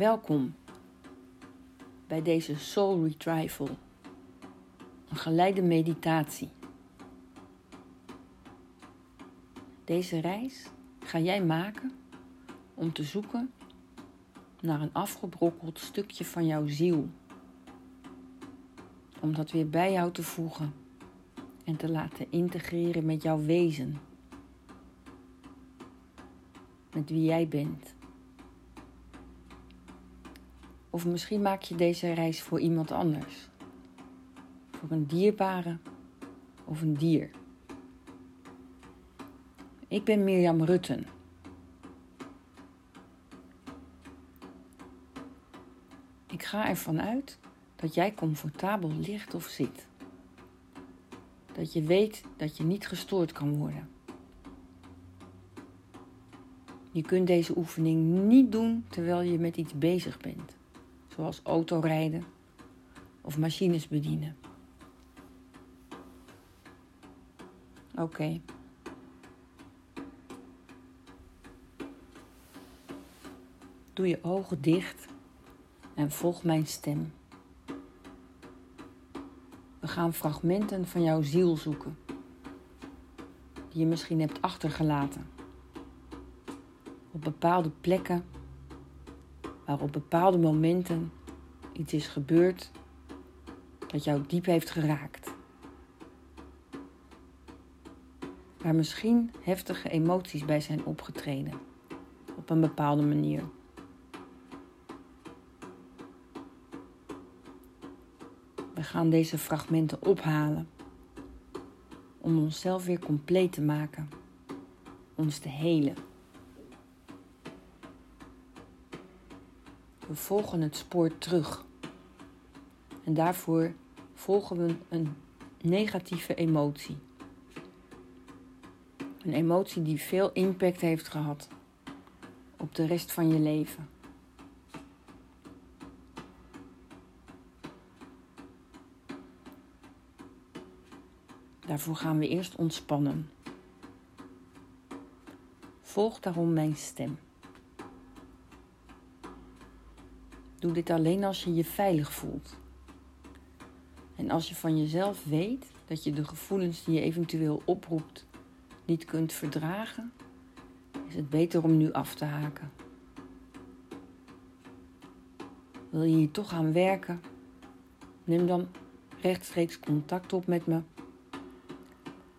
Welkom bij deze Soul Retrieval, een geleide meditatie. Deze reis ga jij maken om te zoeken naar een afgebrokkeld stukje van jouw ziel. Om dat weer bij jou te voegen en te laten integreren met jouw wezen. Met wie jij bent. Of misschien maak je deze reis voor iemand anders. Voor een dierbare of een dier. Ik ben Mirjam Rutten. Ik ga ervan uit dat jij comfortabel ligt of zit. Dat je weet dat je niet gestoord kan worden. Je kunt deze oefening niet doen terwijl je met iets bezig bent zoals autorijden of machines bedienen. Oké. Doe je ogen dicht en volg mijn stem. We gaan fragmenten van jouw ziel zoeken, die je misschien hebt achtergelaten. Op bepaalde plekken waar op bepaalde momenten iets is gebeurd dat jou diep heeft geraakt. Waar misschien heftige emoties bij zijn opgetreden op een bepaalde manier. We gaan deze fragmenten ophalen om onszelf weer compleet te maken, ons te helen. We volgen het spoor terug. En daarvoor volgen we een negatieve emotie. Een emotie die veel impact heeft gehad op de rest van je leven. Daarvoor gaan we eerst ontspannen. Volg daarom mijn stem. Doe dit alleen als je je veilig voelt. En als je van jezelf weet dat je de gevoelens die je eventueel oproept niet kunt verdragen, is het beter om nu af te haken. Wil je hier toch aan werken? Neem dan rechtstreeks contact op met me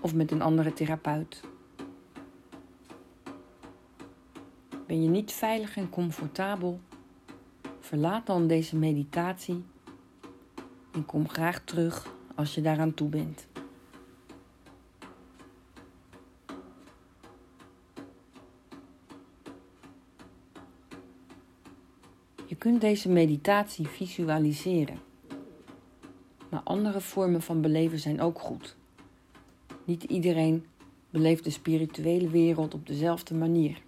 of met een andere therapeut. Ben je niet veilig en comfortabel? Verlaat dan deze meditatie en kom graag terug als je daaraan toe bent. Je kunt deze meditatie visualiseren. Maar andere vormen van beleven zijn ook goed. Niet iedereen beleeft de spirituele wereld op dezelfde manier.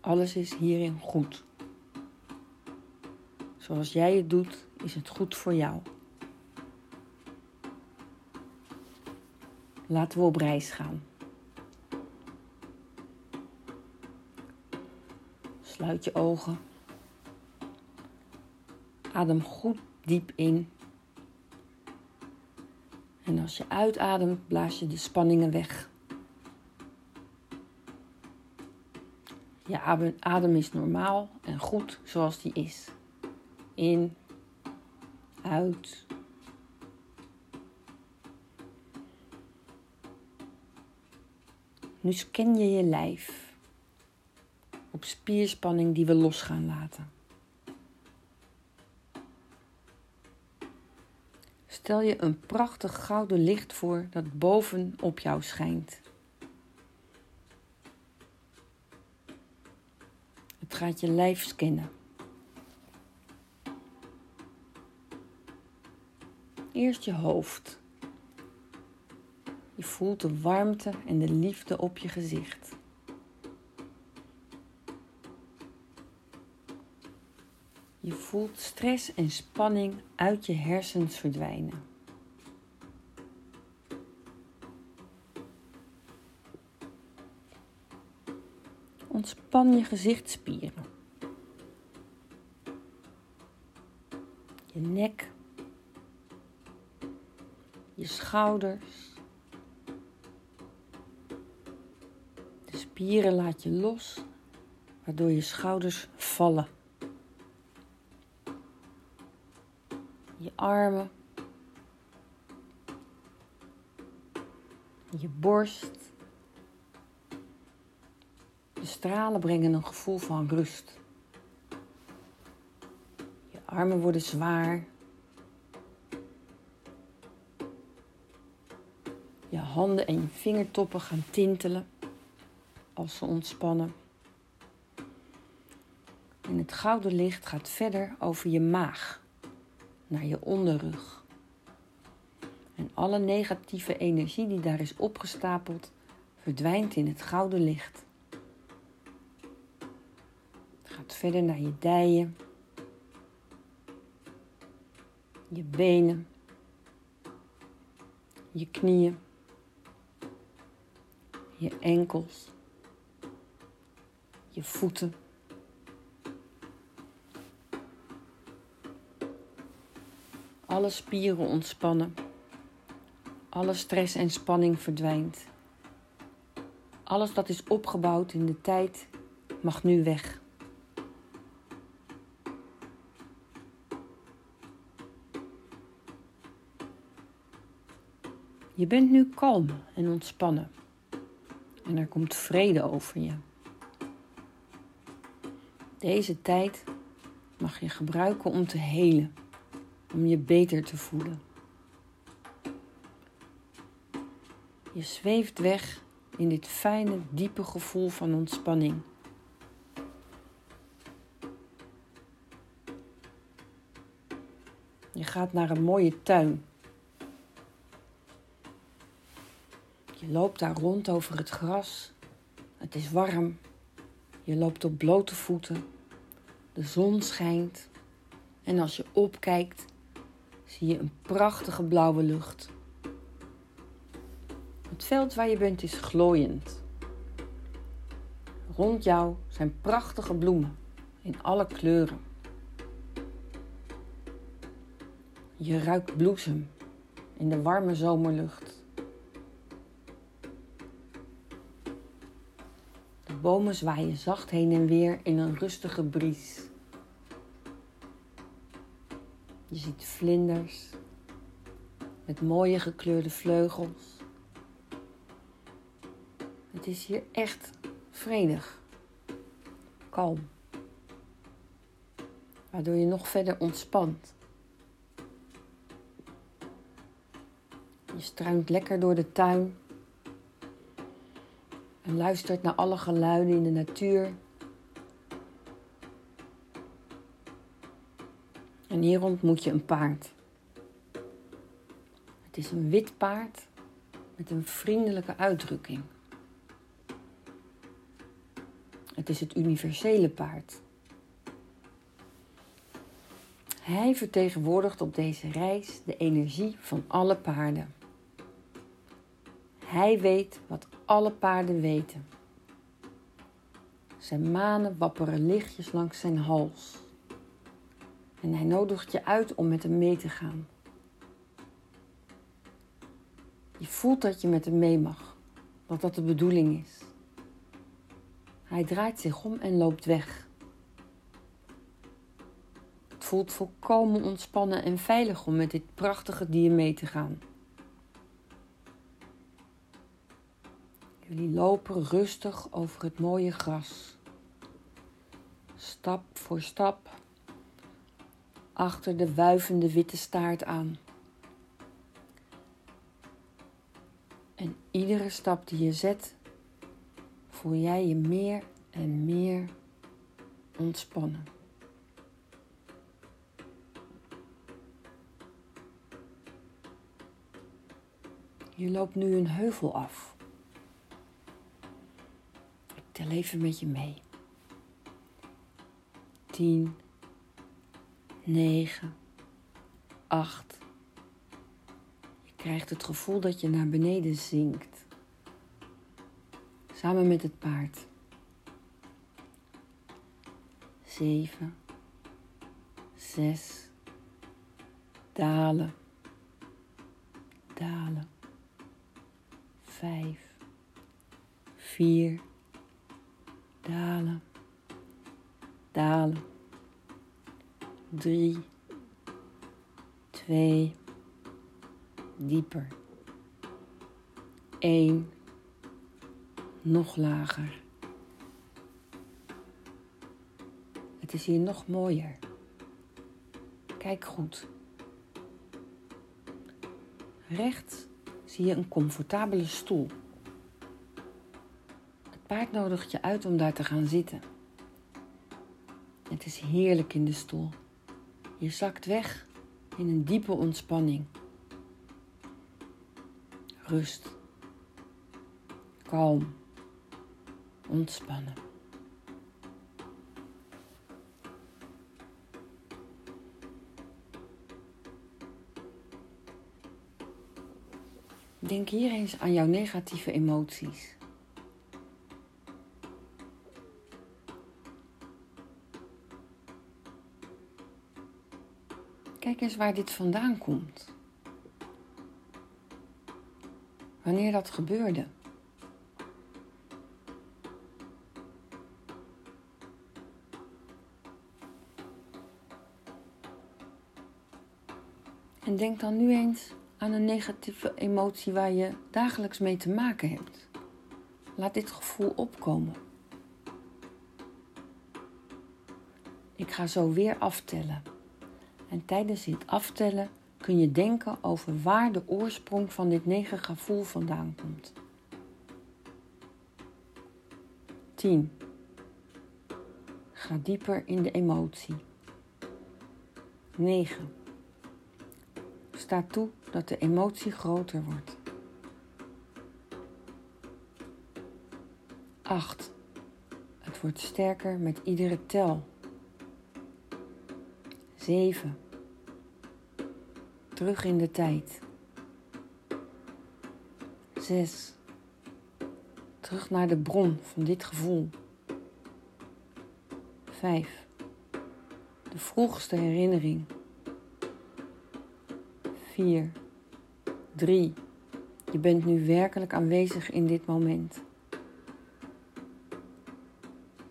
Alles is hierin goed. Zoals jij het doet, is het goed voor jou. Laten we op reis gaan. Sluit je ogen. Adem goed diep in. En als je uitademt, blaas je de spanningen weg. Je adem is normaal en goed zoals die is in, uit. Nu scan je je lijf op spierspanning die we los gaan laten. Stel je een prachtig gouden licht voor dat boven op jou schijnt. Het gaat je lijf scannen. Eerst je hoofd. Je voelt de warmte en de liefde op je gezicht. Je voelt stress en spanning uit je hersens verdwijnen. Ontspan je gezichtsspieren. je nek, schouders. De spieren laat je los, waardoor je schouders vallen. Je armen, je borst. De stralen brengen een gevoel van rust. Je armen worden zwaar. Handen en je vingertoppen gaan tintelen als ze ontspannen. En het gouden licht gaat verder over je maag naar je onderrug. En alle negatieve energie die daar is opgestapeld, verdwijnt in het gouden licht. Het gaat verder naar je dijen, je benen, je knieën, je enkels, je voeten. Alle spieren ontspannen. Alle stress en spanning verdwijnt. Alles dat is opgebouwd in de tijd mag nu weg. Je bent nu kalm en ontspannen. En er komt vrede over je. Deze tijd mag je gebruiken om te helen, om je beter te voelen. Je zweeft weg in dit fijne, diepe gevoel van ontspanning. Je gaat naar een mooie tuin. Loopt daar rond over het gras. Het is warm. Je loopt op blote voeten. De zon schijnt. En als je opkijkt, zie je een prachtige blauwe lucht. Het veld waar je bent is glooiend. Rond jou zijn prachtige bloemen in alle kleuren. Je ruikt bloesem in de warme zomerlucht. Bomen zwaaien zacht heen en weer in een rustige bries. Je ziet vlinders met mooie gekleurde vleugels. Het is hier echt vredig, kalm, waardoor je nog verder ontspant. Je struint lekker door de tuin luistert naar alle geluiden in de natuur. En hier ontmoet je een paard. Het is een wit paard met een vriendelijke uitdrukking. Het is het universele paard. Hij vertegenwoordigt op deze reis de energie van alle paarden. Hij weet wat alle paarden weten. Zijn manen wapperen lichtjes langs zijn hals. En hij nodigt je uit om met hem mee te gaan. Je voelt dat je met hem mee mag, dat dat de bedoeling is. Hij draait zich om en loopt weg. Het voelt volkomen ontspannen en veilig om met dit prachtige dier mee te gaan. Jullie lopen rustig over het mooie gras. Stap voor stap achter de wuivende witte staart aan. En iedere stap die je zet, voel jij je meer en meer ontspannen. Je loopt nu een heuvel af. Tel even met je mee. 10, 9, 8. Je krijgt het gevoel dat je naar beneden zinkt. Samen met het paard. 7, 6, dalen, dalen. Vijf, vier, dalen, dalen. Drie, twee, dieper. Eén, nog lager. Het is hier nog mooier. Kijk goed. Rechts zie je een comfortabele stoel. Paard nodigt je uit om daar te gaan zitten. Het is heerlijk in de stoel. Je zakt weg in een diepe ontspanning. Rust. Kalm. Ontspannen. Denk hier eens aan jouw negatieve emoties. Kijk eens waar dit vandaan komt. Wanneer dat gebeurde. En denk dan nu eens aan een negatieve emotie waar je dagelijks mee te maken hebt. Laat dit gevoel opkomen. Ik ga zo weer aftellen. En tijdens dit aftellen kun je denken over waar de oorsprong van dit negative gevoel vandaan komt. 10. Ga dieper in de emotie. 9. Sta toe dat de emotie groter wordt. 8. Het wordt sterker met iedere tel. 7. Terug in de tijd. 6. Terug naar de bron van dit gevoel. 5. De vroegste herinnering. 4, 3. Je bent nu werkelijk aanwezig in dit moment.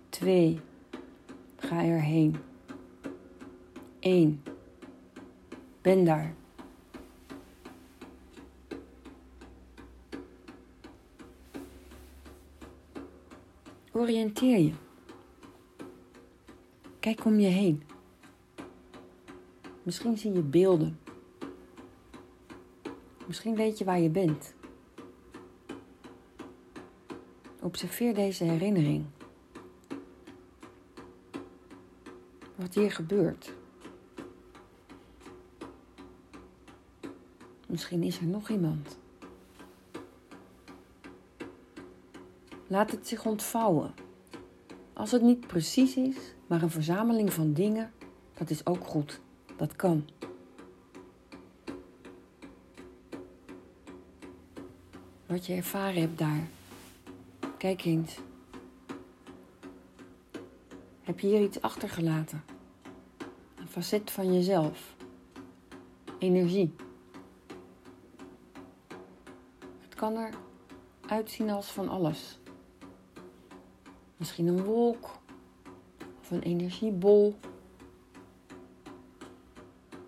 2. Ga erheen. 1. Ben daar. Oriënteer je. Kijk om je heen. Misschien zie je beelden Misschien weet je waar je bent. Observeer deze herinnering. Wat hier gebeurt. Misschien is er nog iemand. Laat het zich ontvouwen. Als het niet precies is, maar een verzameling van dingen, dat is ook goed. Dat kan. wat je ervaren hebt daar. Kijk eens. Heb je hier iets achtergelaten? Een facet van jezelf. Energie. Kan er uitzien als van alles. Misschien een wolk of een energiebol.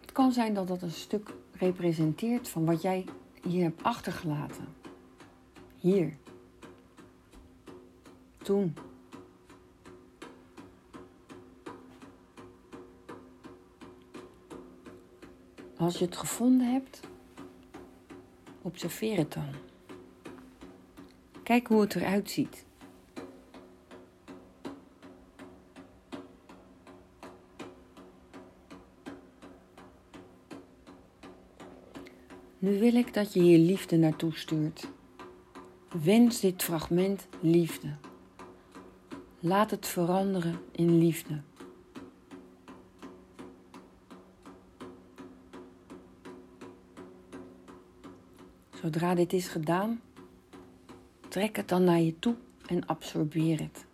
Het kan zijn dat dat een stuk representeert van wat jij hier hebt achtergelaten. Hier. Toen. Als je het gevonden hebt, observeer het dan. Kijk hoe het eruit ziet. Nu wil ik dat je hier liefde naartoe stuurt. Wens dit fragment liefde. Laat het veranderen in liefde. Zodra dit is gedaan, Trek het dan naar je toe en absorbeer het.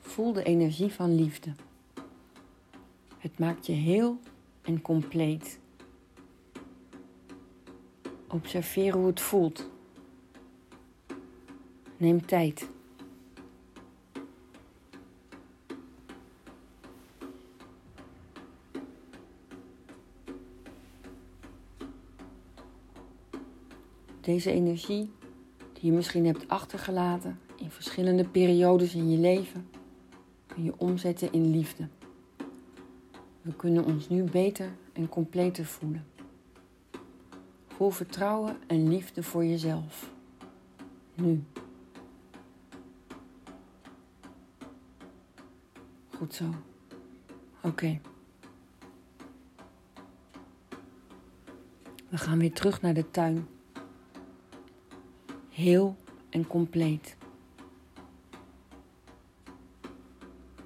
Voel de energie van liefde. Het maakt je heel en compleet. Observeer hoe het voelt. Neem tijd. Deze energie die je misschien hebt achtergelaten in verschillende periodes in je leven, kun je omzetten in liefde. We kunnen ons nu beter en completer voelen. Voel vertrouwen en liefde voor jezelf. Nu. Goed zo. Oké. We gaan weer terug naar de tuin. Heel en compleet.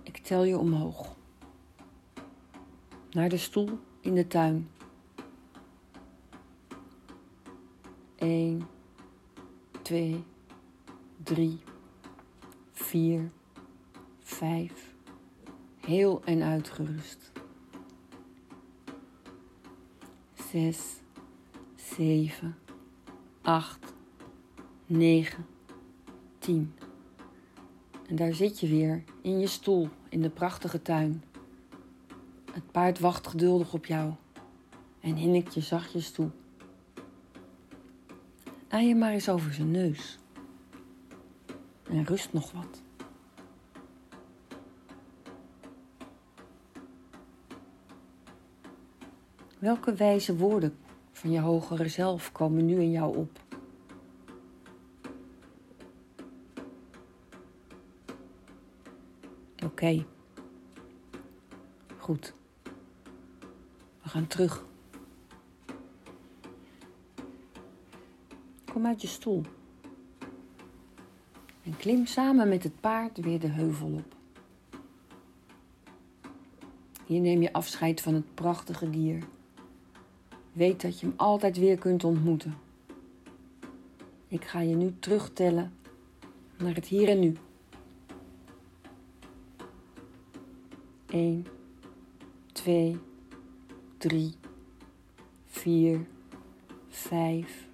Ik tel je omhoog. Naar de stoel in de tuin. 1, 2, 3, 4, 5. Heel en uitgerust. 6, 7, 8, 9, 10. En daar zit je weer in je stoel in de prachtige tuin. Het paard wacht geduldig op jou en hinnikt je zachtjes toe. Aai je maar eens over zijn neus. En rust nog wat. Welke wijze woorden van je hogere zelf komen nu in jou op? Oké. Goed. We gaan terug. Kom uit je stoel. En klim samen met het paard weer de heuvel op. Hier neem je afscheid van het prachtige dier. Weet dat je hem altijd weer kunt ontmoeten. Ik ga je nu terugtellen naar het hier en nu. 1, 2, 3, 4, 5.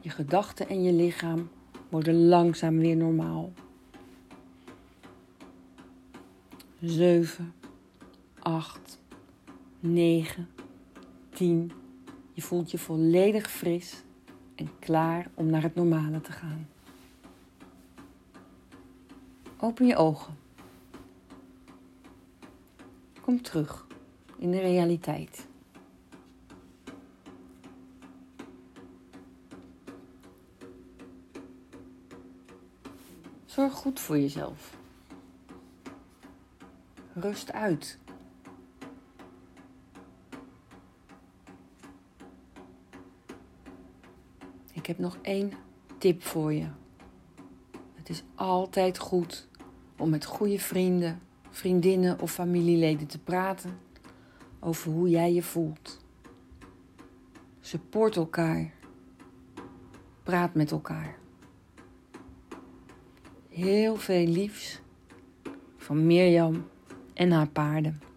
Je gedachten en je lichaam worden langzaam weer normaal. 7, 8, 9, 10. Je voelt je volledig fris en klaar om naar het normale te gaan. Open je ogen. Kom terug in de realiteit. Zorg goed voor jezelf. Rust uit. Ik heb nog één tip voor je. Het is altijd goed om met goede vrienden vriendinnen of familieleden te praten over hoe jij je voelt. Support elkaar. Praat met elkaar. Heel veel liefs van Mirjam en haar paarden.